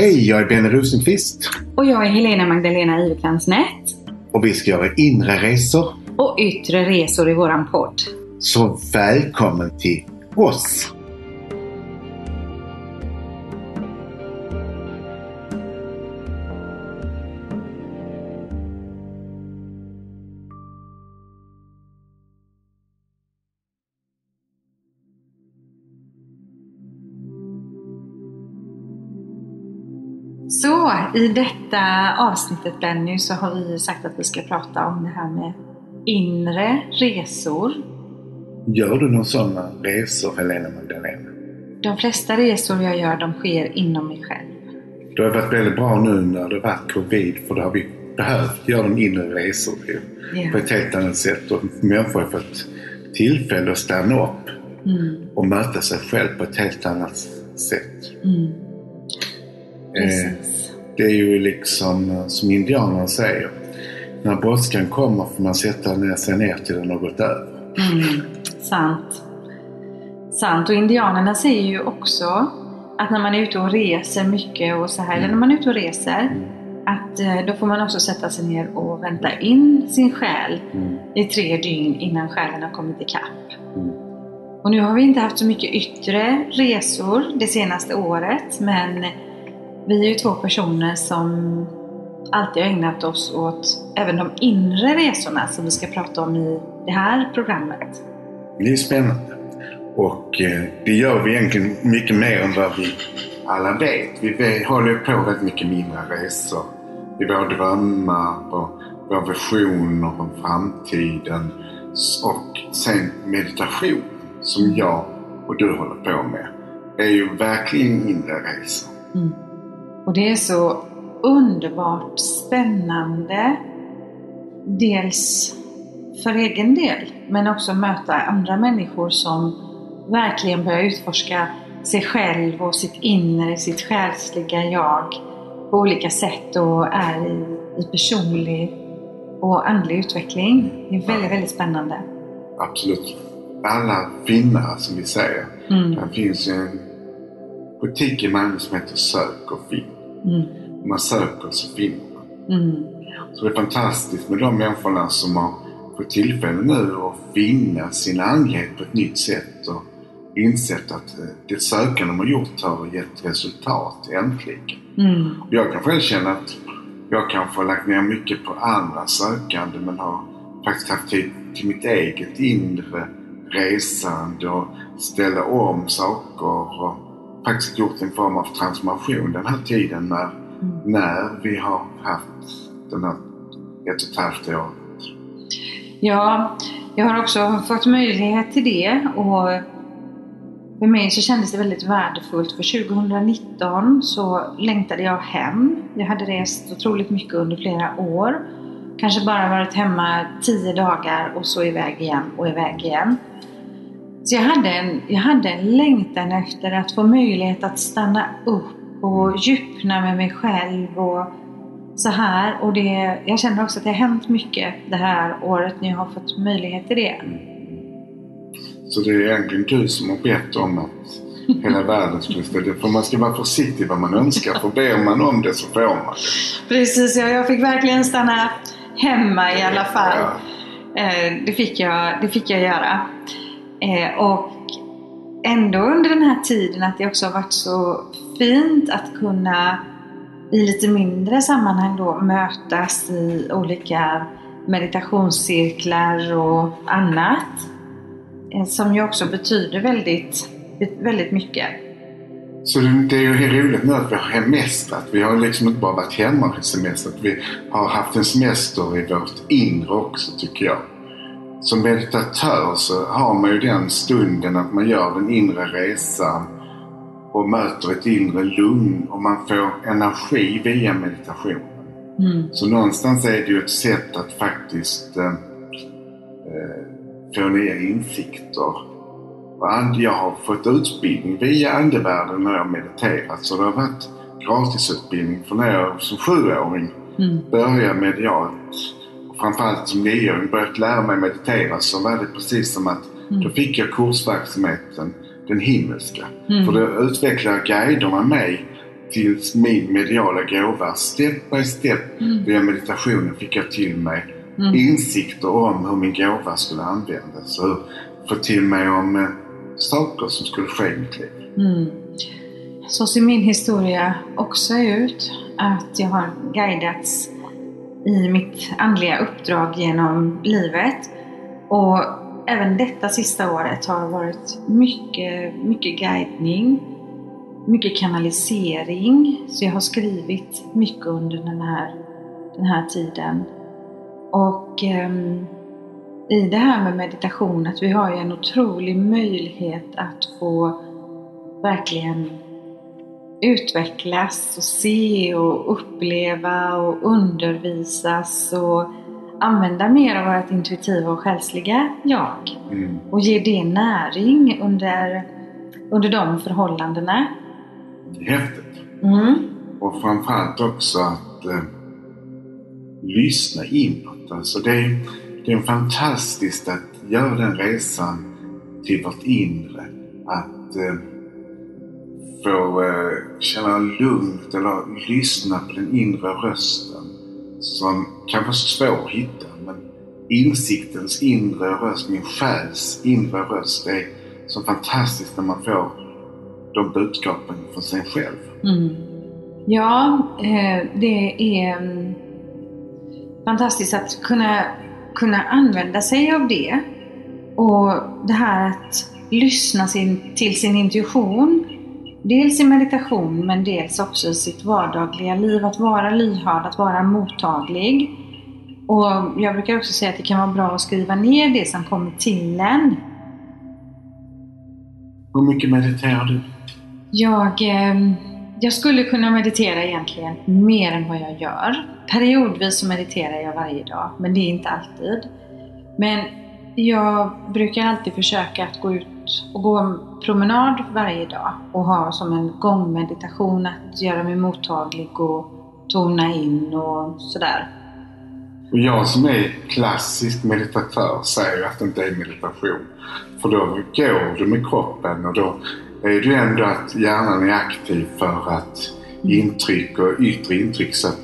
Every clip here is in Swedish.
Hej, jag är Benny Rosenqvist Och jag är Helena Magdalena Iverkrans och vi ska göra inre resor. Och yttre resor i våran podd. Så välkommen till oss! Så i detta avsnittet Benny så har vi sagt att vi ska prata om det här med inre resor. Gör du några sådana resor, Helena Magdalena? De flesta resor jag gör de sker inom mig själv. Det har varit väldigt bra nu när det varit covid för då har vi behövt göra de inre resor Ja. på ett helt annat sätt. Och människor har fått tillfälle att stanna upp Mm, och möta sig själv på ett helt annat sätt. mm, Eh. Det är ju liksom eh, som indianerna säger. När brådskan kommer får man sätta ner sig ner till den har gått över. Mm, sant. Sant. Och indianerna säger ju också att när man är ute och reser mycket och så här, eller när man är ute och reser, att eh, då får man också sätta sig ner och vänta in sin själ Mm. i tre dygn innan själen har kommit ikapp. Mm. Och nu har vi inte haft så mycket yttre resor det senaste året, men vi är ju två personer som alltid har ägnat oss åt även de inre resorna som vi ska prata om i det här programmet. Det är spännande. Och eh, det gör vi egentligen mycket mer än vad vi alla vet. Vi håller på väldigt mycket med inre resor. I våra drömmar och våra visioner om framtiden. Och sen meditation som jag och du håller på med. Det är ju verkligen inre resor. Mm. Och det är så underbart spännande. Dels för egen del, men också möta andra människor som verkligen börjar utforska sig själv och sitt inre, sitt själsliga jag på olika sätt och är i, i personlig och andlig utveckling. Det är väldigt, väldigt spännande. Absolut. Alla finnar som vi säger. Mm. Det finns en butik i Malmö som heter Sök och finn. Mm. Man söker så finner man. Mm. Så det är fantastiskt med de människorna som har fått tillfälle nu att finna sin andlighet på ett nytt sätt och insett att eh, det sökande de har gjort har gett resultat äntligen. Mm. Jag kan själv känna att jag kanske har lagt ner mycket på andra sökande men har faktiskt haft tid till mitt eget inre resande och ställa om saker och faktiskt gjort en form av transformation den här tiden när, Mm. när vi har haft den här ett och ett halvt året. Ja, jag har också fått möjlighet till det och för mig så kändes det väldigt värdefullt för 2019 så längtade jag hem. Jag hade rest otroligt mycket under flera år. Kanske bara varit hemma tio dagar och så iväg igen och iväg igen. Så jag hade, en, jag hade en längtan efter att få möjlighet att stanna upp och djupna med mig själv och så här. Och det, jag känner också att det har hänt mycket det här året när jag har fått möjlighet till det. Så det är egentligen du som har bett om att hela världen skulle det. För man ska vara försiktig vad man önskar. För ber man om det så får man det. Precis, ja, jag fick verkligen stanna hemma i alla fall. Ja. Eh, det, fick jag, det fick jag göra. Eh, och ändå under den här tiden att det också har varit så fint att kunna i lite mindre sammanhang då mötas i olika meditationscirklar och annat. Eh, som ju också betyder väldigt, väldigt mycket. Så det det är ju roligt nu att vi har hemestrat. Vi har liksom inte bara varit hemma och semestrat. Vi har haft en semester i vårt inre också tycker jag. Som meditatör så har man ju den stunden att man gör den inre resan och möter ett inre lugn och man får energi via meditation. Mm. Så någonstans är det ju ett sätt att faktiskt eh, eh, få nya insikter. Jag har fått utbildning via andevärlden när jag mediterat. Så det har varit gratisutbildning för när jag som sjuåring Mm. började medialt. Framförallt som nioåring börjat lära mig meditera så var det precis som att Mm. då fick jag kursverksamheten, den himmelska. Mm. För då utvecklade guiderna mig till min mediala gåva. Step by step Mm. via meditationen fick jag till mig Mm. insikter om hur min gåva skulle användas. Och få till mig om eh, saker som skulle ske i mitt liv. Mm. Så ser min historia också ut. Att jag har guidats i mitt andliga uppdrag genom livet. Och även detta sista året har varit mycket, mycket guidning. Mycket kanalisering. Så jag har skrivit mycket under den här, den här tiden. Och ehm, i det här med meditation, att vi har ju en otrolig möjlighet att få verkligen utvecklas och se och uppleva och undervisas och använda mer av vårt intuitiva och själsliga jag Mm. och ge det näring under, under de förhållandena. Häftigt. Mm. Och framförallt också att eh, lyssna inåt. Alltså det, är, det är fantastiskt att göra den resan till vårt inre. Att eh, få eh, känna lugnt eller lyssna på den inre rösten. Som kan vara svår att hitta. Men insiktens inre röst, min själs inre röst. Det är så fantastiskt när man får de budskapen från sig själv. Mm. Ja, eh, det är mm, fantastiskt att kunna, kunna använda sig av det. Och det här att lyssna sin, till sin intuition. Dels i meditation men dels också i sitt vardagliga liv. Att vara lyhörd, att vara mottaglig. Och jag brukar också säga att det kan vara bra att skriva ner det som kommer till en. Hur mycket mediterar du? Jag, eh, jag skulle kunna meditera egentligen mer än vad jag gör. Periodvis så mediterar jag varje dag, men det är inte alltid. Men jag brukar alltid försöka att gå ut och gå en promenad varje dag och ha som en gångmeditation att göra mig mottaglig och tona in och sådär. Och jag som är klassisk meditatör säger att det inte är meditation. För då går du med kroppen och då är det ju ändå att hjärnan är aktiv för att intryck och yttre intryck. Så att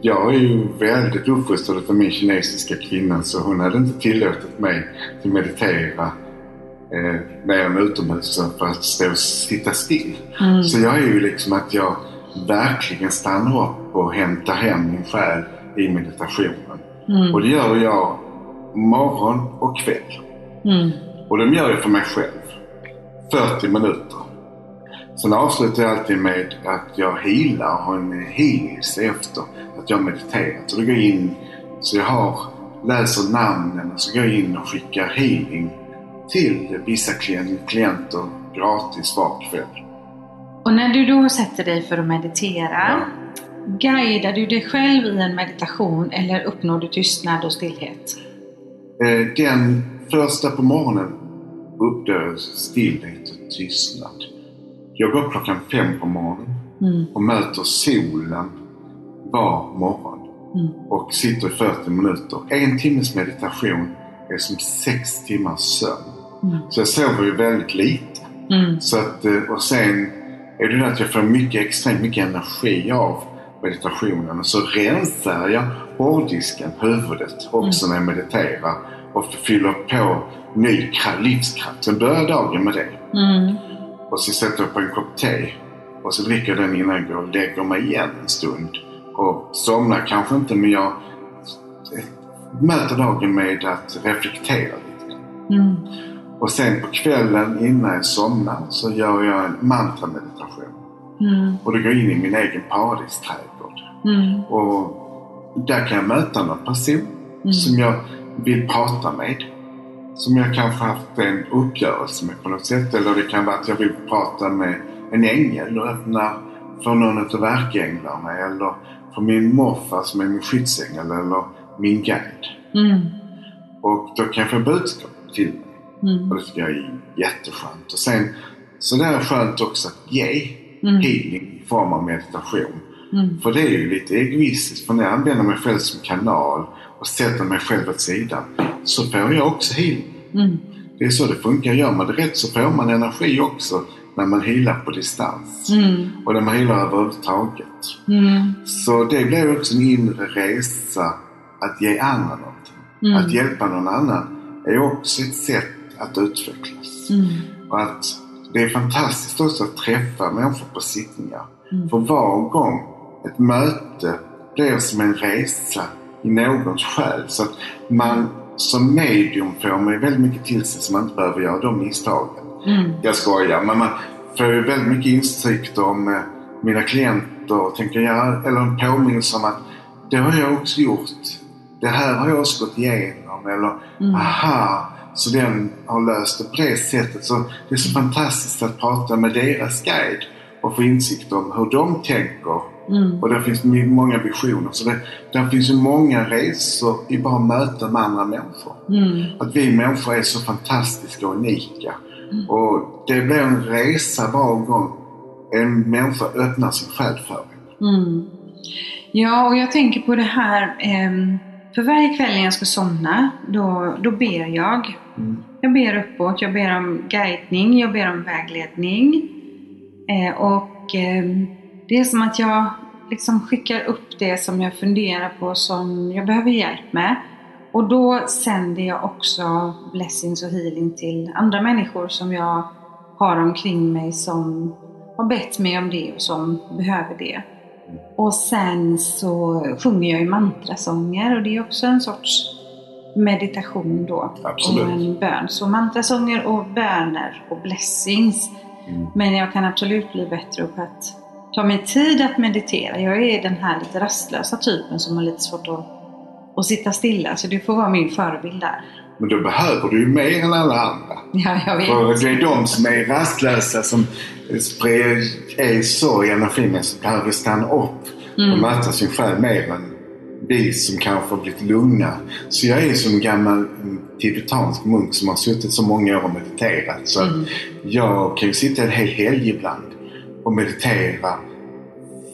jag är ju väldigt uppfostrad av min kinesiska kvinna så hon hade inte tillåtit mig att meditera eh, mer än utomhus för att stå och sitta still. Mm. Så jag är ju liksom att jag verkligen stannar upp och hämtar hem min själ i meditationen. Mm. Och det gör jag morgon och kväll. Mm. Och de gör jag för mig själv. 40 minuter. Sen avslutar jag alltid med att jag healar och har en healings efter att jag har mediterat. Så då går jag in, så jag har, läser namnen och så går jag in och skickar healing till vissa klien- klienter gratis var kväll. Och när du då sätter dig för att meditera, Ja. guidar du dig själv i en meditation eller uppnår du tystnad och stillhet? Eh, Den första på morgonen uppdör stillhet och tystnad. Jag går upp klockan fem på morgonen Mm. och möter solen var morgon Mm. och sitter i 40 minuter. En timmes meditation är som sex timmars sömn. Mm. Så jag sover ju väldigt lite. Mm. Så att, eh, och sen är det det att jag får mycket, extremt mycket energi av meditationen. Och så rensar jag hårddisken, huvudet, också när jag mediterar. Och fyller på ny kraft, livskraft. Sen börjar dagen med det. Mm. Och så sätter jag på en kopp te. Och så dricker jag den innan jag går och lägger mig igen en stund. Och somnar kanske inte men jag möter dagen med att reflektera lite. Mm. Och sen på kvällen innan jag somnar så gör jag en mantrameditation. Mm. Och då går in i min egen paradisträdgård. Mm. Och där kan jag möta någon person Mm. som jag vill prata med. Som jag kanske haft en uppgörelse med på något sätt. Eller det kan vara att jag vill prata med en ängel och öppna för någon av verkänglarna. Eller för min morfar som är min skyddsängel eller min guide. Mm. Och då kan jag få budskap till mig. Mm. Och det tycker jag är jätteskönt. Och sen så det är skönt också att ge Mm. healing i form av meditation. Mm. För det är ju lite egoistiskt. För när jag använder mig själv som kanal och sätter mig själv åt sidan så får jag också healing. Mm. Det är så det funkar. Gör man det rätt så får man energi också när man healar på distans. Mm. Och när man healar överhuvudtaget. Mm. Så det blev också en inre resa att ge andra någonting. Mm. Att hjälpa någon annan är också ett sätt att utvecklas. Mm. Och att det är fantastiskt också att träffa människor på sittningar. Mm. För var gång ett möte blir som en resa i någons själ. Så att man som medium får ju väldigt mycket till sig så man inte behöver göra de misstagen. Mm. Jag skojar, men man får ju väldigt mycket insikt om eh, mina klienter och tänker jag, eller en påminnelse om att det har jag också gjort. Det här har jag också gått igenom. Eller Mm. aha, så den har löst det på det sättet. Så det är så fantastiskt att prata med deras guide och få insikt om hur de tänker. Mm. Och där finns många visioner. Så det, där finns ju många resor i bara möten med andra människor. Mm. Att vi människor är så fantastiska och unika. Och det blir en resa var gång en människa öppnar sin själ för en. Mm. Ja, och jag tänker på det här. ehm, för varje kväll när jag ska somna, då, då ber jag. Mm. Jag ber uppåt, jag ber om guidning, jag ber om vägledning. Eh, och ehm, det är som att jag liksom skickar upp det som jag funderar på som jag behöver hjälp med. Och då sänder jag också blessings och healing till andra människor som jag har omkring mig som har bett mig om det och som behöver det. Och sen så sjunger jag ju mantrasånger och det är också en sorts meditation då. Absolut. Och en bön. Så mantrasånger och böner och blessings. Mm. Men jag kan absolut bli bättre på att ta mig tid att meditera. Jag är den här lite rastlösa typen som har lite svårt att, att sitta stilla. Så det får vara min förebild där. Men då behöver du ju mer än alla andra. Ja, jag vet. För det är de som är rastlösa som är så energimässigt behöver stanna upp och Mm. möta sin själ mer än vi som kanske har blivit lugna. Så jag är som en gammal mm, tibetansk munk som har suttit så många år och mediterat. Så Mm. jag kan ju sitta en hel helg ibland och meditera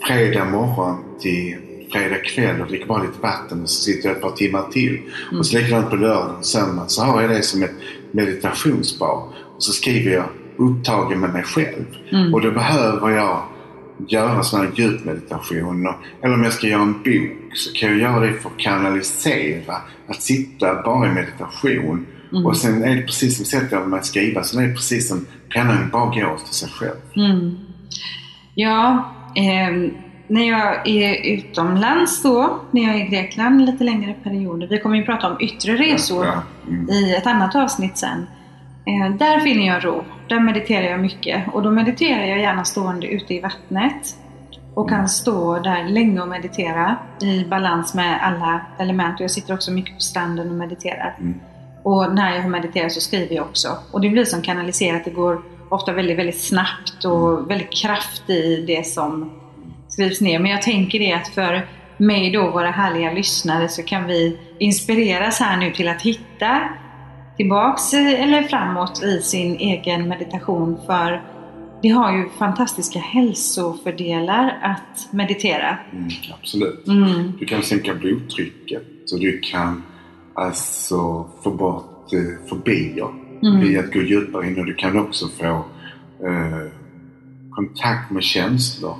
fredag morgon till fredag kväll och dricka bara lite vatten och så sitter jag ett par timmar till. Mm. Och så likadant på lördagen och söndagen så har jag det som ett meditationsbar. Och så skriver jag upptagen med mig själv. Mm. Och då behöver jag göra sådana här djupmeditationer. Eller om jag ska göra en bok så kan jag göra det för att kanalisera. Att sitta bara i meditation. Mm. Och sen är det precis som sätter jag mig att skriva så är det precis som pennan bara går till sig själv. Mm. Ja, ehm, när jag är utomlands då, när jag är i Grekland lite längre perioder. Vi kommer ju prata om yttre resor Ja. Mm. i ett annat avsnitt sen. Eh, där finner jag ro. Där mediterar jag mycket. Och då mediterar jag gärna stående ute i vattnet. Och kan stå där länge och meditera i balans med alla element. Och jag sitter också mycket på stranden och mediterar. Mm. Och när jag har mediterat så skriver jag också. Och det blir som kanaliserat. Det går ofta väldigt, väldigt snabbt och väldigt kraft i det som skrivs ner. Men jag tänker det att för mig då, våra härliga lyssnare, så kan vi inspireras här nu till att hitta tillbaks i- eller framåt i sin egen meditation. För det har ju fantastiska hälsofördelar att meditera. Mm, absolut. Mm. Du kan sänka blodtrycket och du kan alltså få bort eh, fobier Mm. via att gå djupare in och du kan också få eh, kontakt med känslor.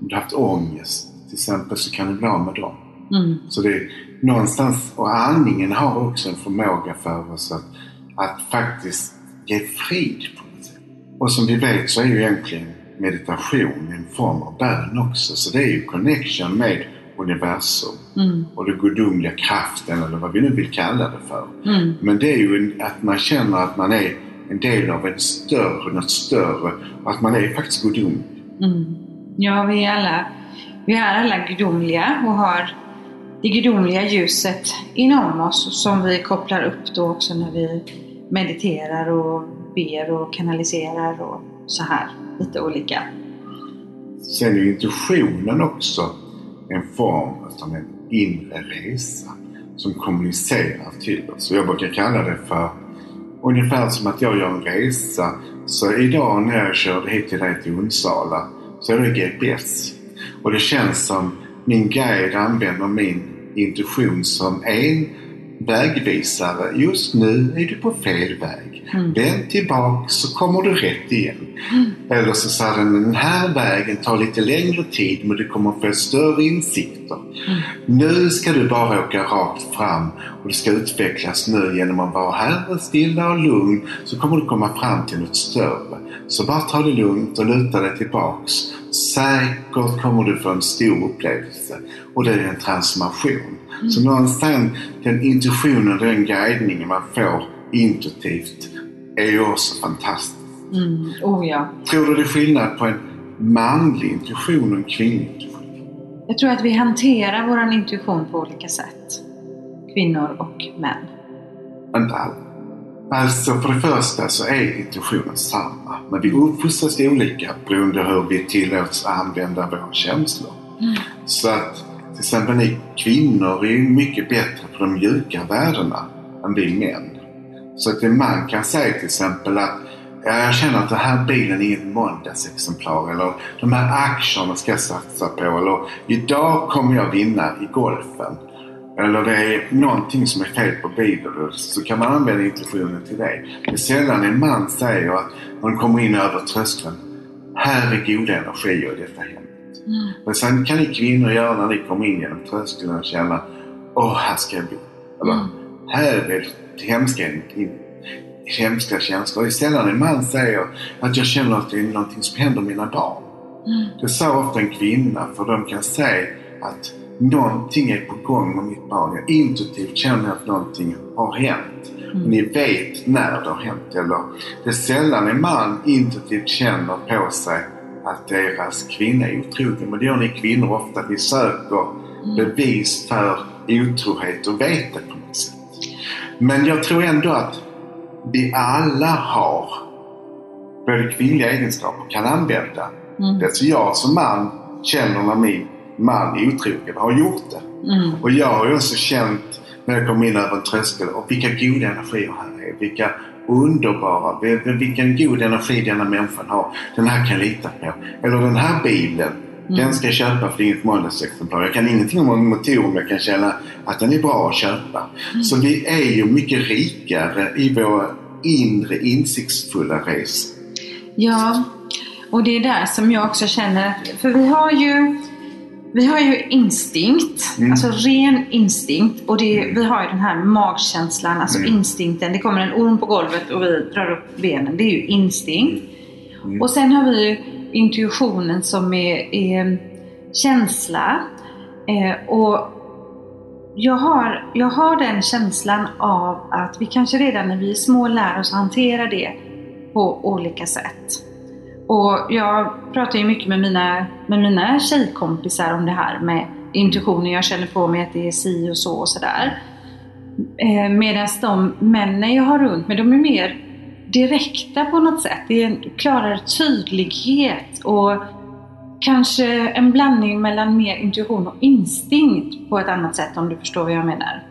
Om du har haft ångest till exempel så kan du bli av med dem. Mm. Så det någonstans, och andningen har också en förmåga för oss att, att faktiskt ge frid på något sätt. Och som vi vet så är ju egentligen meditation en form av bön också. Så det är ju connection med universum Mm. och den gudomliga kraften eller vad vi nu vill kalla det för. Mm. Men det är ju en, att man känner att man är en del av en större, något större och att man är faktiskt gudomlig. Mm. Ja, vi är alla, vi är alla gudomliga och har det gudomliga ljuset inom oss som vi kopplar upp då också när vi mediterar och ber och kanaliserar och så här. Lite olika. Sen är ju intuitionen också en form av en inre resa som kommunicerar till oss. Och jag brukar kalla det för ungefär som att jag gör en resa. Så idag när jag körde hit till dig till Onsala så är det GPS. Och det känns som min guide använder min intuition som en vägvisare. Just nu är du på fel väg. Mm. Vänd tillbaka så kommer du rätt igen. Eller så sa den, den här vägen tar lite längre tid men du kommer få större insikter. Nu ska du bara åka rakt fram och du ska utvecklas nu genom att vara här stilla och lugn så kommer du komma fram till något större. Så bara ta det lugnt och luta dig tillbaks. Säkert kommer du få en stor upplevelse och det är en transformation. Så någonstans den intuitionen, den guidningen man får intuitivt är ju också fantastisk. Mm. Oh ja. Tror du det är skillnad på en manlig intuition och en kvinnlig intuition? Jag tror att vi hanterar vår intuition på olika sätt. Kvinnor och män. Inte alla. Alltså för det första så är intuitionen samma. Men vi uppfostras olika beroende på hur vi tillåts använda våra känslor. Mm. Så att till exempel ni kvinnor är ju mycket bättre på de mjuka värdena än vi män. Så att en man kan säga till exempel att jag känner att den här bilen är ett måndagsexemplar eller de här aktierna ska jag satsa på eller idag kommer jag vinna i golfen. Eller det är någonting som är fel på bilen så kan man använda intuitionen till det. Det är sällan en man säger att när kommer in över tröskeln här är goda energier i detta hemmet. Mm. Men sen kan ni kvinnor göra när ni kommer in genom tröskeln och känna Åh, här ska jag bo. Eller Mm. här är hemska, hemska känslor. Det är sällan en man säger att jag känner att det är någonting som händer mina barn. Mm. Det sa ofta en kvinna för de kan säga att någonting är på gång med mitt barn. Jag intuitivt känner att någonting har hänt. Mm. Ni vet när det har hänt. Eller det är sällan en man intuitivt känner på sig att deras kvinna är otrogen. Men det gör ni kvinnor ofta. Vi söker Mm. bevis för otrohet och vet det på något sätt. Men jag tror ändå att vi alla har både kvinnliga egenskaper och kan använda. Mm. Det så jag som man känner när min man är otrogen, har gjort det. Mm. Och jag har ju också känt när jag kom in över en tröskel och vilka goda energier här är. Vilka underbara, vil- vilken god energi denna människan har. Den här kan jag lita på. Eller den här bilen, Mm. den ska jag köpa för det är inget måndagsexemplar. Jag kan ingenting om motorn men jag kan känna att den är bra att köpa. Så vi är ju mycket rikare i våra inre insiktsfulla resor. Ja, och det är där som jag också känner att, för vi har ju vi har ju instinkt, Mm. alltså ren instinkt och det, vi har ju den här magkänslan, alltså Mm. instinkten. Det kommer en orm på golvet och vi drar upp benen. Det är ju instinkt. Mm. Och sen har vi ju intuitionen som är, är känsla. Eh, och jag har, jag har den känslan av att vi kanske redan när vi är små lär oss att hantera det på olika sätt. Och jag pratar ju mycket med mina, med mina tjejkompisar om det här med intuitionen. Jag känner på mig att det är si och så och sådär. Eh, Medan de männen jag har runt mig, de är mer direkta på något sätt. Det är en klarare tydlighet och kanske en blandning mellan mer intuition och instinkt på ett annat sätt om du förstår vad jag menar.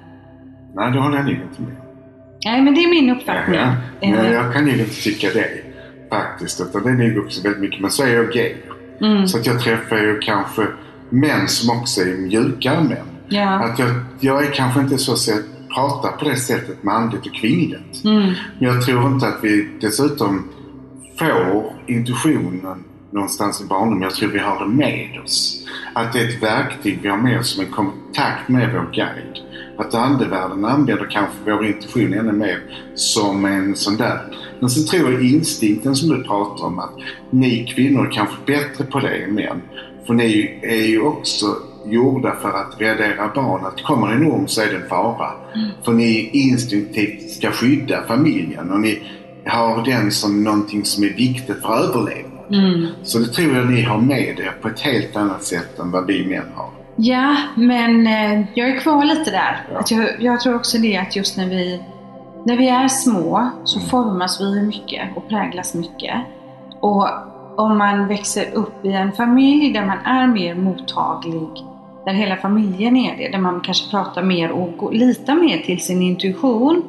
Nej, det håller jag inte med. Nej, men det är min uppfattning. Ja, Eh, men jag kan inte tycka det faktiskt. Utan det är nog också väldigt mycket. Men så är jag gay. mm, Så att jag träffar ju kanske män som också är mjukare män. ja. Att jag, jag är kanske inte så att pratar på det sättet manligt och kvinnligt. Mm, Men jag tror inte att vi dessutom får intuitionen någonstans i barndomen. Jag tror vi har det med oss. Att det är ett verktyg vi har med oss som en kontakt med vår guide. Att andevärlden använder kanske vår intuition ännu mer som en sån där. Men så tror jag instinkten som du pratar om att ni kvinnor är kanske bättre på det än män. För ni är ju också gjorda för att rädda era barn. Att kommer en orm så är det en fara. För ni instinktivt ska skydda familjen och ni har den som någonting som är viktigt för överlevnad. mm. Så det tror jag ni har med er på ett helt annat sätt än vad vi män har. Ja, men eh, jag är kvar lite där. Ja. Jag, jag tror också det att just när vi, när vi är små så Mm. formas vi mycket och präglas mycket. Och om man växer upp i en familj där man är mer mottaglig, där hela familjen är det, där man kanske pratar mer och litar mer till sin intuition,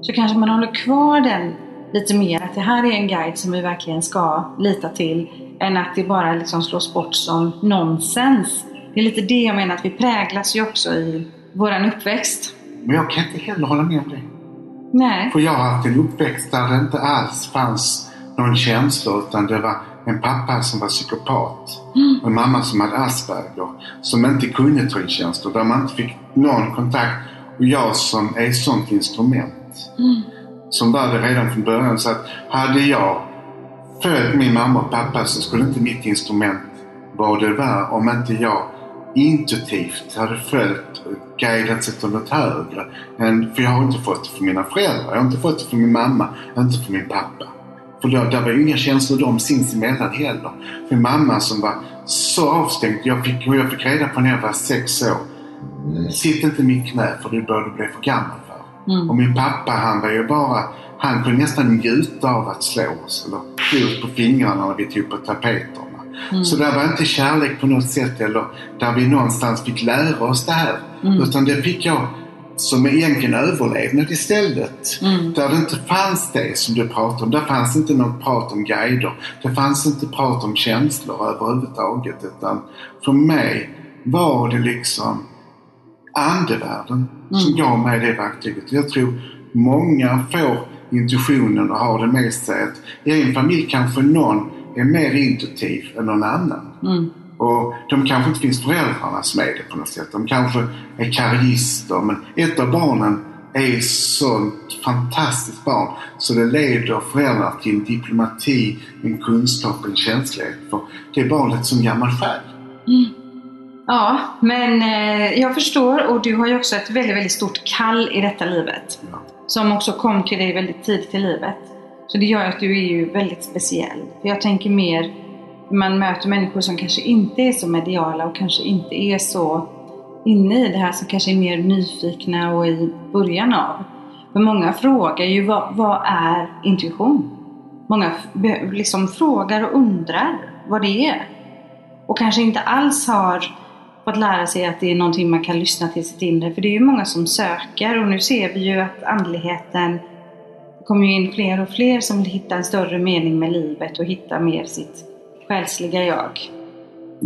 så kanske man håller kvar den lite mer, att det här är en guide som vi verkligen ska lita till, än att det bara liksom slås bort som nonsens. Det är lite det jag menar, att vi präglas ju också i våran uppväxt. Men jag kan inte heller hålla med det. Nej. För jag har haft en uppväxt där det inte alls fanns någon känsla utan det var en pappa som var psykopat och en mamma som hade Asperger som inte kunde ta in känslor, där man inte fick någon kontakt. Och jag som är ett sånt instrument som var det redan från början. Så att hade jag följt min mamma och pappa så skulle inte mitt instrument vara det var om inte jag intuitivt hade följt och guidats efter något högre. Än, för jag har inte fått det från mina föräldrar, jag har inte fått det från min mamma, inte från min pappa. För då, där var ju inga känslor de sinsemellan heller. Min mamma som var så avstängd, jag fick, och jag fick reda på när jag var sex år. Sitt inte i mitt knä för det börjar bli för gammal för. Mm. Och min pappa han var ju bara, han kunde nästan njuta av att slå oss. Eller slå oss på fingrarna när vi tog på tapeterna. Så det var inte kärlek på något sätt eller där vi någonstans fick lära oss det här. Utan det fick jag som egentligen överlevnad istället. Mm. Där det inte fanns det som du pratar om. Där fanns inte något prat om guider. Det fanns inte prat om känslor överhuvudtaget. Utan för mig var det liksom andevärlden som gav mig det verktyget. Jag tror många får intuitionen och har det med sig att i en familj kanske någon är mer intuitiv än någon annan. Mm. Och de kanske inte finns föräldrarna som är det på något sätt. De kanske är karriärister. Men ett av barnen är sånt fantastiskt barn så det leder föräldrar till en diplomati, en kunskap, en känslighet för det barnet som gammal själ. Ja, men eh, jag förstår och du har ju också ett väldigt, väldigt stort kall i detta livet. Ja. Som också kom till dig väldigt tidigt i livet. Så det gör att du är ju väldigt speciell. För jag tänker mer, man möter människor som kanske inte är så mediala och kanske inte är så inne i det här, som kanske är mer nyfikna och i början av. För många frågar ju vad, vad är intuition? Många liksom frågar och undrar vad det är. Och kanske inte alls har fått lära sig att det är någonting man kan lyssna till sitt inre. För det är ju många som söker och nu ser vi ju att andligheten kommer ju in fler och fler som vill hitta en större mening med livet och hitta mer sitt själsliga jag.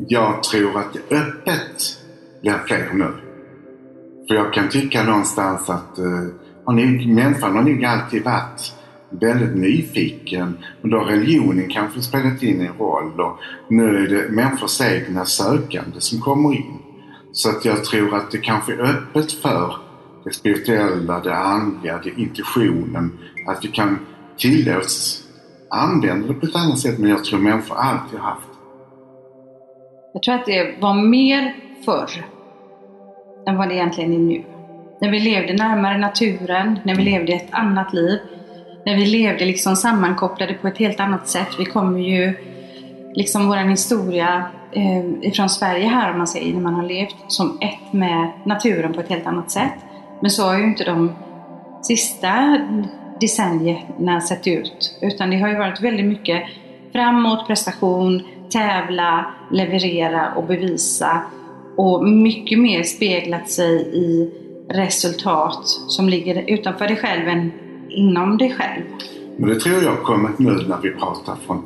Jag tror att det öppet blir fler nu. För jag kan tycka någonstans att eh, har nog, människan har nog alltid varit väldigt nyfiken. Men då har religionen kanske spelat in en roll och nu är det människors egna sökande som kommer in. Så att jag tror att det kanske är öppet för det spirituella, det andliga, det intuitionen. Att vi kan tillåts använda det på ett annat sätt men jag tror människor alltid har haft Jag tror att det var mer förr än vad det egentligen är nu. När vi levde närmare naturen, när vi levde ett annat liv, när vi levde liksom sammankopplade på ett helt annat sätt. Vi kommer ju, liksom vår historia eh, ifrån Sverige här om man säger, när man har levt som ett med naturen på ett helt annat sätt. Men så har ju inte de sista decennierna sett ut. Utan det har ju varit väldigt mycket framåt, prestation, tävla, leverera och bevisa. Och mycket mer speglat sig i resultat som ligger utanför dig själv än inom dig själv. Men det tror jag kommit nu när vi pratar från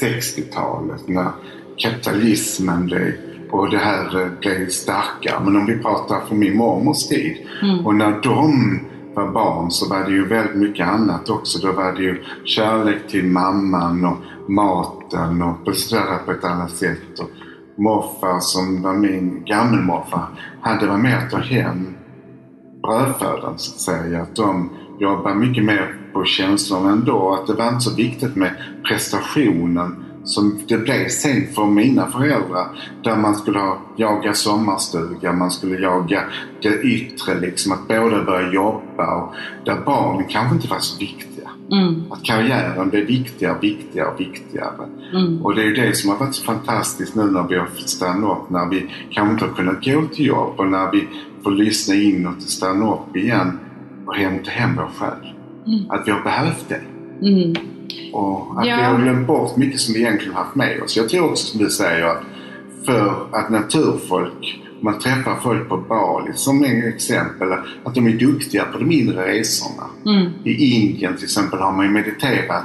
60-talet när kapitalismen blev och det här eh, blev starkare. Men om vi pratar från min mormors tid och när de var barn så var det ju väldigt mycket annat också. Då var det ju kärlek till mamman och maten och beställa på ett annat sätt. Och morfar som var min gammelmorfar, hade var med att ta hem brödfödan så att säga. Att de jobbade mycket mer på känslorna ändå. Att det var inte så viktigt med prestationen som det blev sen för mina föräldrar. Där man skulle ha, jaga sommarstuga, man skulle jaga det yttre liksom. Att båda börja jobba och där barnen kanske inte var så viktiga. Mm, Att karriären blev viktigare, viktigare viktigare. mm, Och det är ju det som har varit så fantastiskt nu när vi har fått stanna upp. När vi kanske inte har kunnat gå till jobb och när vi får lyssna inåt och stanna upp igen och hämta hem vår själ. Mm. Att vi har behövt det. Och att Ja. vi har glömt bort mycket som vi egentligen haft med oss. Jag tror också som du säger att för att naturfolk, man träffar folk på Bali som är exempel, att de är duktiga på de inre resorna. mm, I Indien till exempel har man ju mediterat,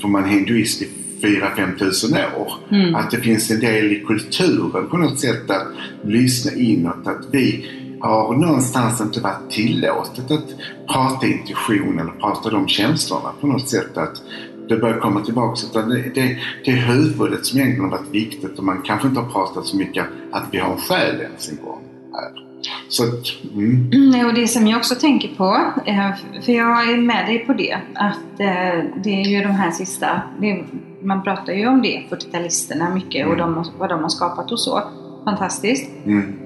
för man är hinduist i 4-5 tusen år. Mm. Att det finns en del i kulturen på något sätt att lyssna inåt. Att vi har någonstans inte varit tillåtet att prata intuition eller prata de känslorna på något sätt. Att det börjar komma tillbaka. Utan det, det, det är huvudet som egentligen har varit viktigt och man kanske inte har pratat så mycket att vi har en själ ens en gång. Här. Så att, mm. Mm, och det som jag också tänker på, eh, för jag är med dig på det, att eh, det är ju de här sista, det, man pratar ju om det, 40-talisterna mycket och de, vad de har skapat och så. Fantastiskt. Mm.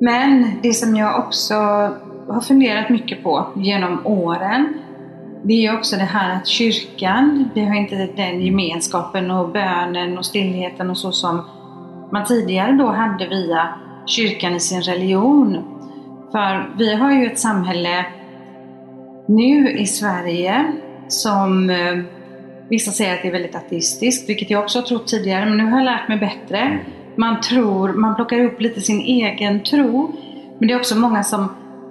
Men det som jag också har funderat mycket på genom åren, det är ju också det här att kyrkan, vi har inte den gemenskapen och bönen och stillheten och så som man tidigare då hade via kyrkan i sin religion. För vi har ju ett samhälle nu i Sverige som eh, vissa säger att det är väldigt ateistiskt, vilket jag också har trott tidigare, men nu har jag lärt mig bättre. Man tror, man plockar upp lite sin egen tro, men det är också många som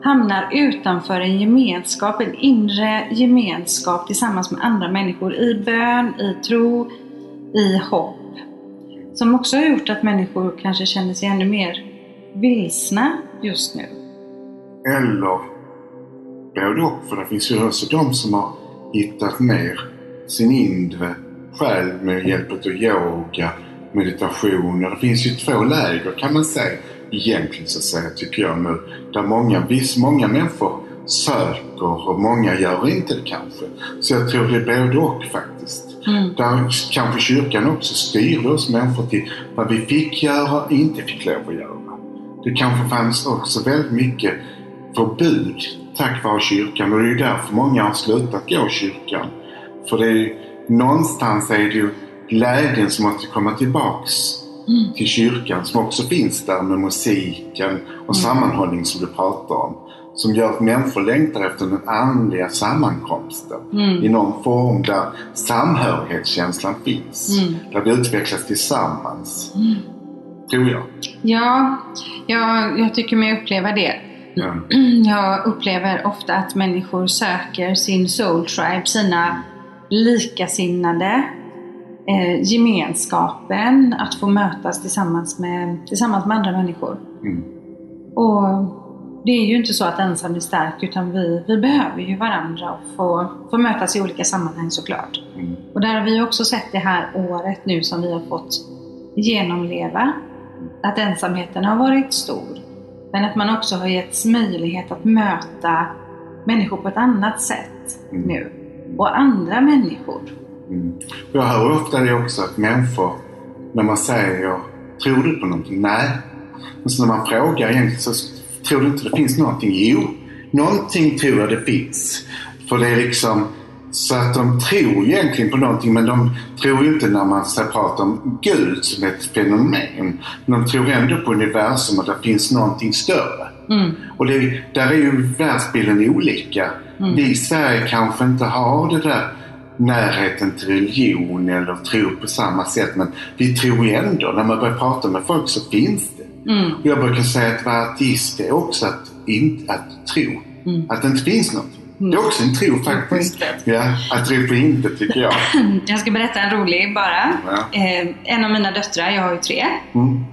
hamnar utanför en gemenskap, en inre gemenskap tillsammans med andra människor i bön, i tro, i hopp. Som också har gjort att människor kanske känner sig ännu mer vilsna just nu. Eller både och. För det finns ju också de som har hittat mer sin inre själ med hjälp av yoga, meditation. Det finns ju två läger kan man säga egentligen så att säga, tycker jag nu. Där många, visst, många människor söker och många gör inte det kanske. Så jag tror det är både och faktiskt. Mm. Där kanske kyrkan också styrde oss människor till vad vi fick göra och inte fick lov att göra. Det kanske fanns också väldigt mycket förbud tack vare kyrkan och det är ju därför många har slutat gå i kyrkan. För det är någonstans är det ju glädjen som måste komma tillbaks Mm. till kyrkan som också finns där med musiken och sammanhållning som du pratar om. Som gör att människor längtar efter den andliga sammankomsten Mm. i någon form där samhörighetskänslan finns. Mm. Där vi utvecklas tillsammans. Tror jag. Ja, jag, jag tycker mig uppleva det. Ja. Jag upplever ofta att människor söker sin soul tribe, sina likasinnade, eh, gemenskapen, att få mötas tillsammans med, tillsammans med andra människor. Mm. Och det är ju inte så att ensam är stark utan vi, vi behöver ju varandra och få, få mötas i olika sammanhang såklart. Mm. Och där har vi också sett det här året nu som vi har fått genomleva. Att ensamheten har varit stor. Men att man också har getts möjlighet att möta människor på ett annat sätt Mm. nu. Och andra människor. Mm. Jag hör ofta det också att människor, när man säger Tror du på någonting? Nej. Men så när man frågar egentligen så tror du inte det finns någonting? Jo, någonting tror jag det finns. För det är liksom så att de tror egentligen på någonting men de tror inte när man pratar om Gud som ett fenomen. Men de tror ändå på universum och det finns någonting större. Mm. Och det, där är ju världsbilden olika. Vi i Sverige kanske inte har det där närheten till religion eller tro på samma sätt. Men vi tror ju ändå, när man börjar prata med folk så finns det. Mm. Och jag brukar säga att vara ateist är också att, inte, att tro. Mm. Att det inte finns något. Det är också en tro faktiskt. Ja, att tro på intet tycker jag. Jag ska berätta en rolig bara. Ja. Eh, en av mina döttrar, jag har ju tre. Mm.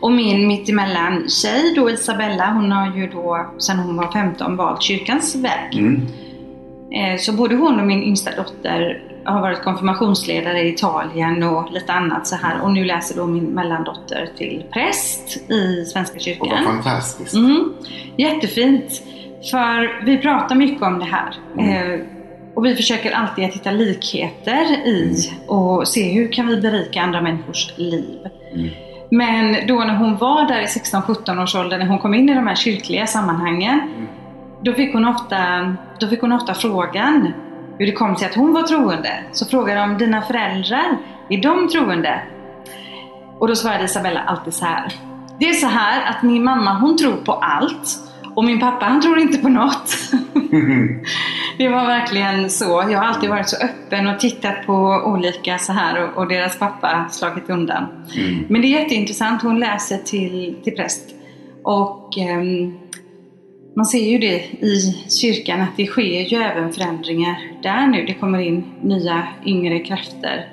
Och min mittemellan tjej då, Isabella, hon har ju då sedan hon var 15 valt kyrkans väg. Mm. Eh, Så både hon och min yngsta dotter har varit konfirmationsledare i Italien och lite annat så här. Och nu läser då min mellandotter till präst i Svenska Och vad kyrkan. fantastiskt. Mm, jättefint. För vi pratar mycket om det här. Mm. Eh, och vi försöker alltid att hitta likheter i och se hur kan vi berika andra människors liv. Mm. Men då när hon var där i 16-17 års ålder, när hon kom in i de här kyrkliga sammanhangen, då fick hon ofta, då fick hon ofta frågan hur det kom sig att hon var troende. Så frågade de, dina föräldrar, är de troende? Och då svarade Isabella alltid så här. Det är så här att min mamma hon tror på allt och min pappa han tror inte på något. det var verkligen så. Jag har alltid varit så öppen och tittat på olika så här och, och deras pappa slagit undan. Mm. Men det är jätteintressant. Hon läser till, till präst. Och ehm, man ser ju det i kyrkan att det sker ju även förändringar där nu. Det kommer in nya yngre krafter.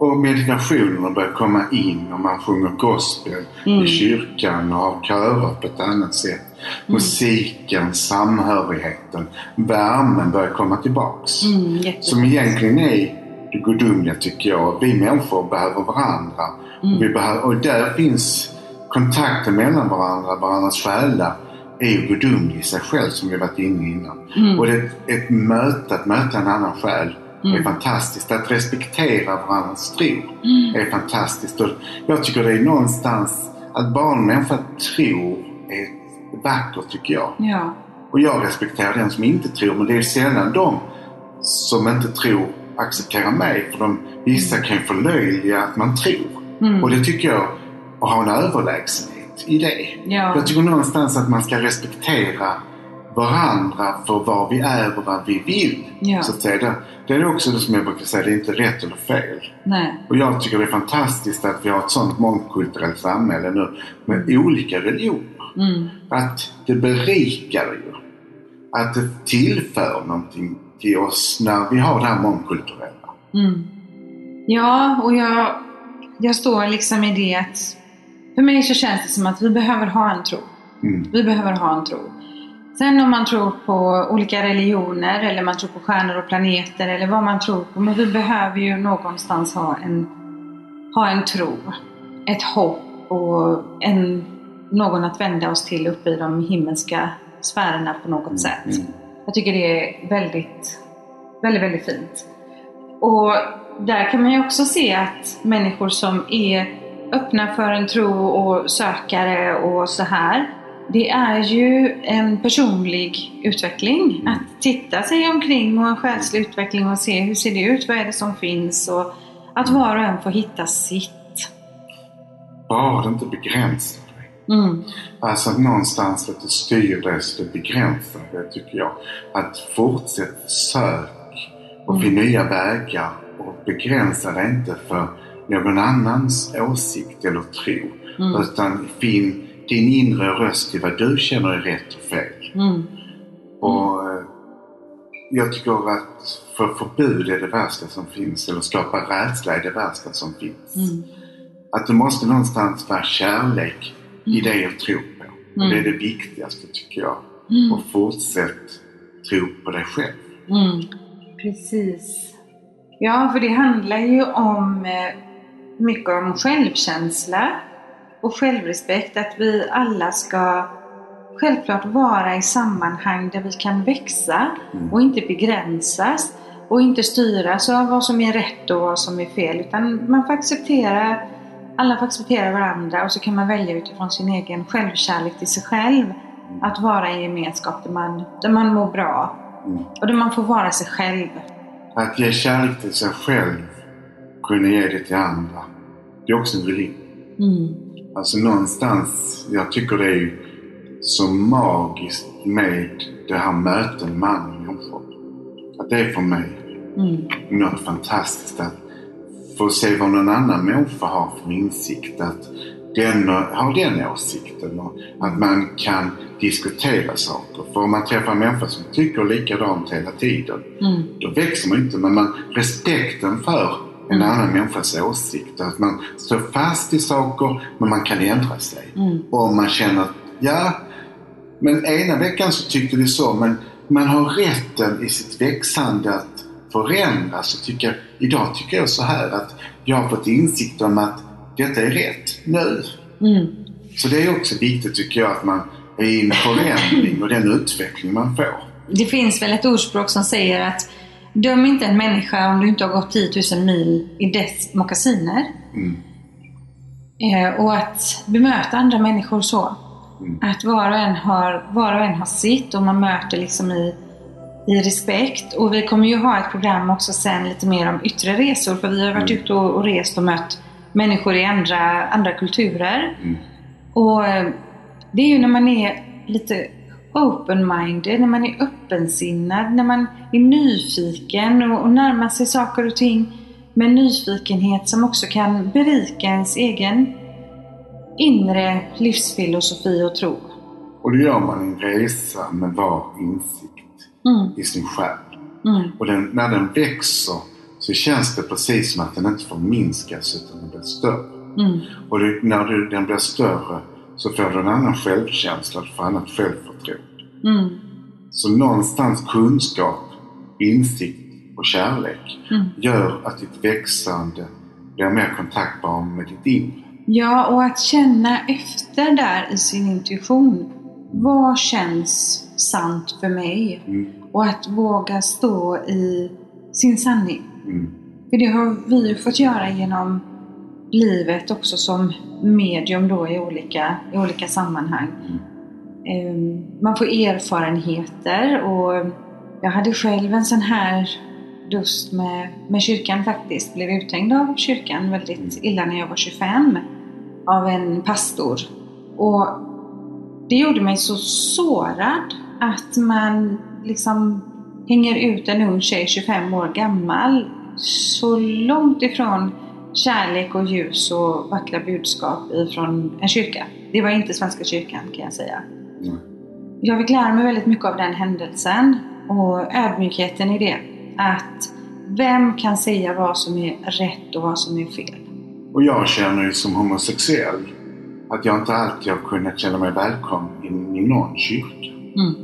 Och meditationerna börjar komma in och man sjunger gospel Mm. i kyrkan och har körer på ett annat sätt. Musiken, samhörigheten, värmen börjar komma tillbaks. Mm, Som egentligen är det gudomliga tycker jag. Vi människor behöver varandra. Mm. Och, behöver, och där finns kontakten mellan varandra, varandras själar är ju gudomlig i sig själv som vi varit inne innan. Mm. Och det, ett möte, att möta en annan själ är Mm. fantastiskt. Att respektera varandras tro Mm. är fantastiskt. Och jag tycker det är någonstans att bara en människa tror är vackert tycker jag. Ja. Och jag respekterar den som inte tror men det är sällan de som inte tror accepterar mig. För de, vissa kan förlöjliga att man tror. Mm. Och det tycker jag, att ha en överlägsenhet i det. Ja. Jag tycker någonstans att man ska respektera varandra för vad vi är och vad vi vill. Ja. Så att säga. Det, är också det som jag brukar säga, det är inte rätt eller fel. Nej. Och jag tycker det är fantastiskt att vi har ett sånt mångkulturellt samhälle nu med olika religioner. Mm. Att det berikar ju. Att det tillför någonting till oss när vi har det här mångkulturella. Mm. Ja, och jag, jag står liksom i det att för mig så känns det som att vi behöver ha en tro. Mm. Vi behöver ha en tro. Sen om man tror på olika religioner eller man tror på stjärnor och planeter eller vad man tror på. Men vi behöver ju någonstans ha en, ha en tro. Ett hopp och en, någon att vända oss till uppe i de himmelska sfärerna på något sätt. Mm. Jag tycker det är väldigt, väldigt, väldigt fint. Och där kan man ju också se att människor som är öppna för en tro och sökare och så här. Det är ju en personlig utveckling. Att titta sig omkring och en själslig utveckling och se hur ser det ut, vad är det som finns och att var och en får hitta sitt. Bara det inte begränsar dig. Mm. Alltså att någonstans att det styr dig så det begränsar det tycker jag. Att fortsätt sök och Mm. nya vägar och begränsa dig inte för någon annans åsikt eller tro. Mm. Utan finn din inre röst i vad du känner är rätt och fel. Mm. Och eh, jag tycker att för förbud är det värsta som finns, eller skapa rädsla är det värsta som finns. Mm. Att det måste någonstans vara kärlek i det jag tror på. Och Mm. det är det viktigaste tycker jag. Mm. Och fortsätt tro på dig själv. Mm, precis. Ja, för det handlar ju om eh, mycket om självkänsla och självrespekt. Att vi alla ska självklart vara i sammanhang där vi kan växa Mm. och inte begränsas och inte styras av vad som är rätt och vad som är fel. Utan man får acceptera, alla får acceptera varandra och så kan man välja utifrån sin egen självkärlek till sig själv. Att vara i en gemenskap där man, där man mår bra Mm. och där man får vara sig själv. Att ge kärlek till sig själv, kunna ge det till andra. Det är också en religion. Mm. Alltså någonstans, jag tycker det är så magiskt med det här mötet man och människor. Att det är för mig Mm. något fantastiskt att få se vad någon annan människa har för insikt. Att den har den åsikten och att man kan diskutera saker. För om man träffar en människa som tycker likadant hela tiden, Mm. då växer man inte. Men man, respekten för en annan människas åsikt. Att man står fast i saker, men man kan ändra sig. Mm. Och om man känner att, ja, men ena veckan så tyckte vi så, men man har rätten i sitt växande att förändras. Tycker, idag tycker jag så här att jag har fått insikt om att detta är rätt nu. Mm. Så det är också viktigt tycker jag att man är i en förändring och den utveckling man får. Det finns väl ett ordspråk som säger att döm inte en människa om du inte har gått 10 000 mil i dess mockasiner. Mm. Eh, och att bemöta andra människor så. Mm. Att var och, en har, var och en har sitt och man möter liksom i, i respekt. Och vi kommer ju ha ett program också sen lite mer om yttre resor för vi har varit Mm. ute och, och rest och mött människor i andra, andra kulturer. Mm. Och eh, det är ju när man är lite open-minded, när man är öppensinnad, när man är nyfiken och, och närmar sig saker och ting med nyfikenhet som också kan berika ens egen inre livsfilosofi och tro. Och då gör man en resa med var insikt Mm, i sin själ. mm, Och den, när den växer så känns det precis som att den inte förminskas utan den blir större. Mm. Och det, när du, den blir större så får du en annan självkänsla, du får annat självförtroende. Mm. Så någonstans kunskap, insikt och kärlek Mm. gör att ditt växande blir mer kontaktbar med ditt inre. Ja, och att känna efter där i sin intuition. Vad känns sant för mig? Mm. Och att våga stå i sin sanning. Mm. För det har vi ju fått göra genom livet också som medium då i olika, i olika sammanhang. Mm. Ehm, Man får erfarenheter och jag hade själv en sån här dust med, med kyrkan faktiskt. Blev uthängd av kyrkan väldigt illa när jag var 25 av en pastor. Och det gjorde mig så sårad att man liksom hänger ut en ung tjej 25 år gammal så långt ifrån kärlek och ljus och vackra budskap ifrån en kyrka. Det var inte Svenska kyrkan kan jag säga. Mm. Jag fick lära mig väldigt mycket av den händelsen och ödmjukheten i det. Att vem kan säga vad som är rätt och vad som är fel? Och jag känner ju som homosexuell att jag inte alltid har kunnat känna mig välkommen in i någon kyrka. Mm.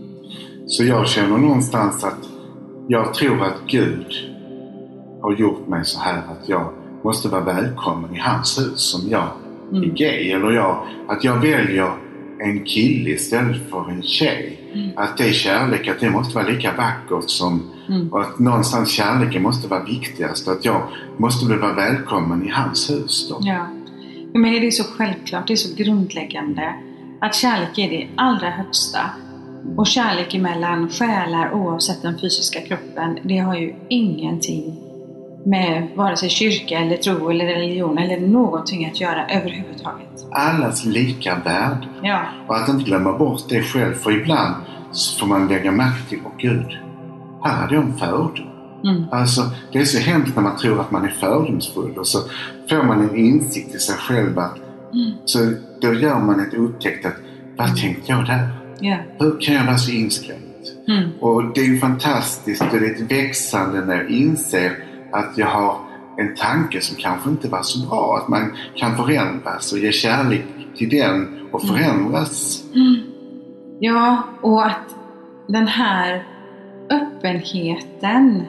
Så jag känner någonstans att jag tror att Gud har gjort mig så här att jag måste vara välkommen i hans hus som jag är Mm. gay. Eller jag, att jag väljer en kille istället för en tjej. Mm. Att det är kärlek, att det måste vara lika vackert som Mm. och att någonstans kärleken måste vara viktigast. Att jag måste bli vara välkommen i hans hus då. Ja. För mig är det så självklart, det är så grundläggande att kärlek är det allra högsta. Och kärlek emellan själar oavsett den fysiska kroppen, det har ju ingenting med vare sig kyrka eller tro eller religion eller någonting att göra överhuvudtaget. Allas lika värde. Ja. Och att inte glömma bort det själv. För ibland får man lägga märke till, åh gud, här hade jag en fördom. Mm. Alltså, det är så hemskt när man tror att man är fördomsfull och så får man en insikt i sig själv att Mm. så då gör man ett upptäckt att vad tänkte jag där? Ja. Hur kan jag vara så inskränkt? Mm. Och det är ju fantastiskt och det är ett växande när jag inser att jag har en tanke som kanske inte var så bra. Att man kan förändras och ge kärlek till den och förändras. Mm. Ja, och att den här öppenheten.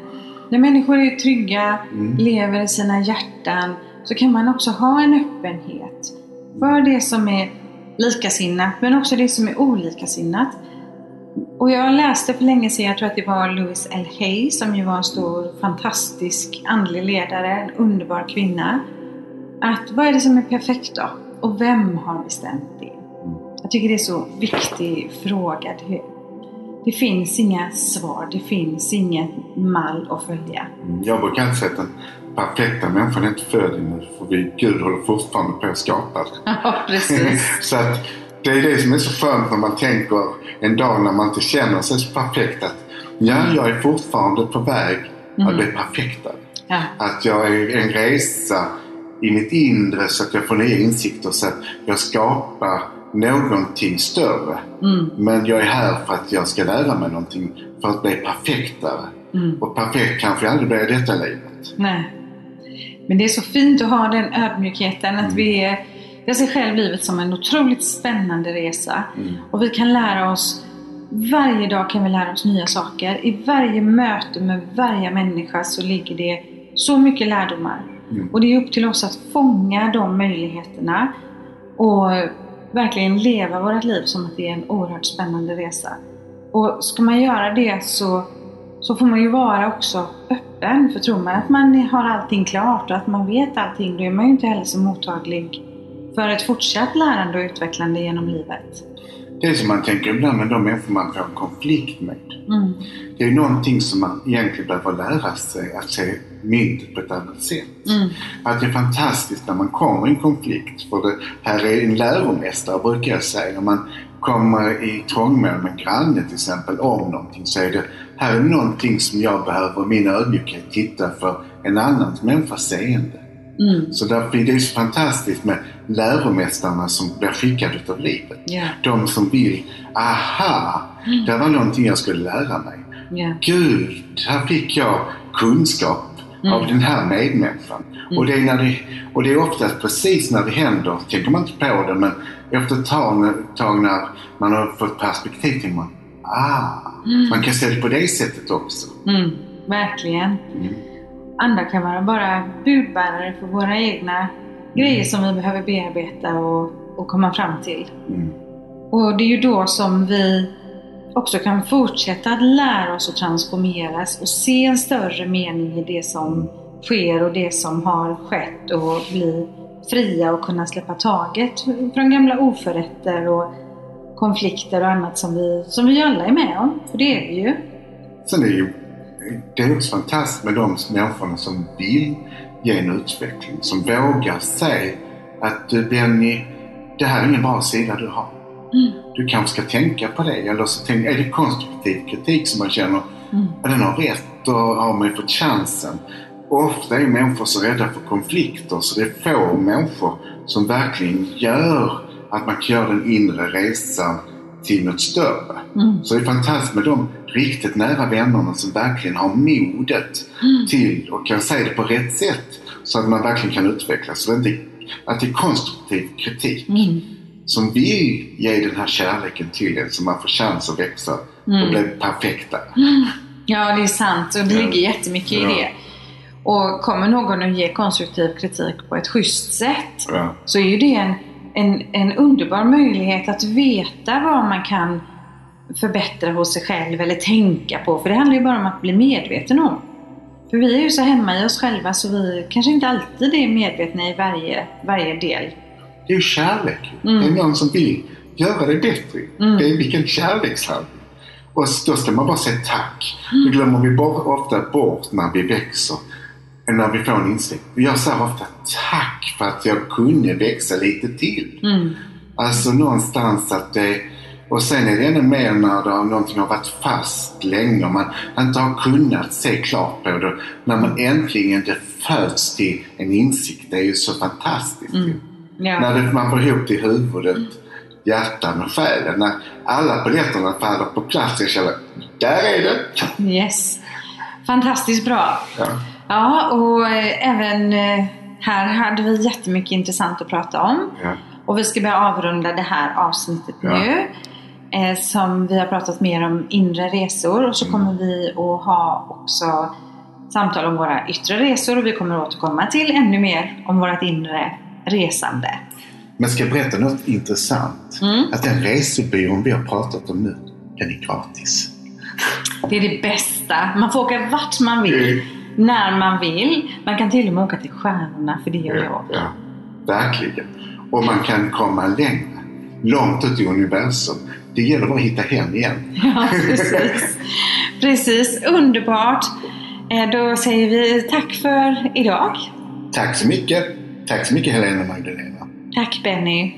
När människor är trygga, Mm. lever i sina hjärtan, så kan man också ha en öppenhet för det som är likasinnat, men också det som är olikasinnat. Och jag läste för länge sedan, jag tror att det var Louise L. Hay, som ju var en stor, fantastisk andlig ledare, en underbar kvinna. Att vad är det som är perfekt då? Och vem har bestämt det? Jag tycker det är så viktig fråga. Det, det finns inga svar, det finns ingen mall att följa. Mm, Jag brukar alltid säga att den perfekta människan är inte född ännu för vi, Gud håller fortfarande på att skapa. Ja, precis. så att det är det som är så skönt när man tänker en dag när man inte känner sig så perfekt att ja, jag är fortfarande på väg att Mm. bli perfektad. Ja. Att jag är en resa i mitt inre så att jag får nya insikter så att jag skapar någonting större. Mm, Men jag är här för att jag ska lära mig någonting för att bli perfektare. mm. Och perfekt kanske jag aldrig blir i detta livet. Nej. Men det är så fint att ha den ödmjukheten att Mm. vi är, jag ser själv livet som en otroligt spännande resa. Mm. Och vi kan lära oss, varje dag kan vi lära oss nya saker. I varje möte med varje människa så ligger det så mycket lärdomar. Mm. Och det är upp till oss att fånga de möjligheterna och verkligen leva vårt liv som att det är en oerhört spännande resa. Och ska man göra det så, så får man ju vara också öppen. För tror man att man har allting klart och att man vet allting, då är man ju inte heller så mottaglig för ett fortsatt lärande och utvecklande genom livet. Det är som man tänker ibland med de människor man får en konflikt med. Mm. Det är någonting som man egentligen behöver lära sig att se myntet på ett annat sätt. Mm. Att det är fantastiskt när man kommer i en konflikt. För det här är en läromästare brukar jag säga. Om man kommer i trångmål med en granne till exempel om någonting så är det här är någonting som jag behöver min ödmjukhet titta för en annan människas seende. Mm. Så därför är det så fantastiskt med läromästarna som blir skickade utav livet. Ja. De som vill, aha, det var någonting jag skulle lära mig. Ja. Gud, här fick jag kunskap av den här medmänniskan. Och, det är när det, och det är oftast precis när det händer, tänker man inte på det, men efter ett tag, tag när man har fått perspektiv tänker man Ah, man kan se det på det sättet också. Mm, verkligen. Mm. Andra kan vara bara budbärare för våra egna grejer som vi behöver bearbeta och, och komma fram till. Mm. Och det är ju då som vi också kan fortsätta att lära oss att transformeras och se en större mening i det som sker och det som har skett och bli fria och kunna släppa taget från gamla oförrätter och konflikter och annat som vi, som vi alla är med om. För det är vi ju. Sen är ju det är också fantastiskt med de människorna som vill ge en utveckling. Som vågar säga att du Benny, det här är ingen bra sida du har. Mm. Du kanske ska tänka på det. Eller så tänk, är det konstruktiv kritik som man känner Mm. att den har rätt och har man fått chansen. Ofta är människor så rädda för konflikter så det är få människor som verkligen gör att man kan göra den inre resan till något större. Mm. Så det är fantastiskt med de riktigt nära vännerna som verkligen har modet Mm. till och kan säga det på rätt sätt så att man verkligen kan utvecklas. Så det inte, att det är konstruktiv kritik Mm. som vill ge den här kärleken till en så man får chans att växa och Mm. bli perfekta. Ja, det är sant och det ligger jättemycket i Ja. det. Och kommer någon att ge konstruktiv kritik på ett schysst sätt Ja. så är ju det en, en, en underbar möjlighet att veta vad man kan förbättra hos sig själv eller tänka på. För det handlar ju bara om att bli medveten om. För vi är ju så hemma i oss själva så vi kanske inte alltid är medvetna i varje, varje del. Det är ju kärlek. Mm. Det är någon som vill göra det bättre. Mm. Det är vilken kärlekshandling. Och då ska man bara säga tack. Mm. Det glömmer vi bort, ofta bort när vi växer. När vi får en insikt. Jag säger ofta tack för att jag kunde växa lite till. Mm. Alltså någonstans att det... Och sen är det ännu mer när det, någonting har varit fast länge och man inte har kunnat se klart på det. När man äntligen det föds till en insikt. Det är ju så fantastiskt. Mm. Ja. När det, man får ihop till huvudet, hjärtan och själen. När alla biljetterna faller på plats. Jag känner, där är det! Yes. Fantastiskt bra. Ja. Ja, och eh, även eh, här hade vi jättemycket intressant att prata om. Ja. Och vi ska börja avrunda det här avsnittet Ja. nu. Eh, som vi har pratat mer om inre resor och så Mm. kommer vi att ha också samtal om våra yttre resor och vi kommer att återkomma till ännu mer om vårt inre resande. Men ska jag berätta något intressant? Mm. Att den resebyrån vi har pratat om nu, den är gratis. Det är det bästa. Man får åka vart man vill, Mm. När man vill. Man kan till och med åka till stjärnorna, för det gör jag. Ja, verkligen. Och man kan komma längre. Långt ut i universum. Det gäller bara att hitta hem igen. Ja, precis. precis. Underbart. Eh, Då säger vi tack för idag. Tack så mycket. Tack så mycket Helena Magdalena. Tack Benny.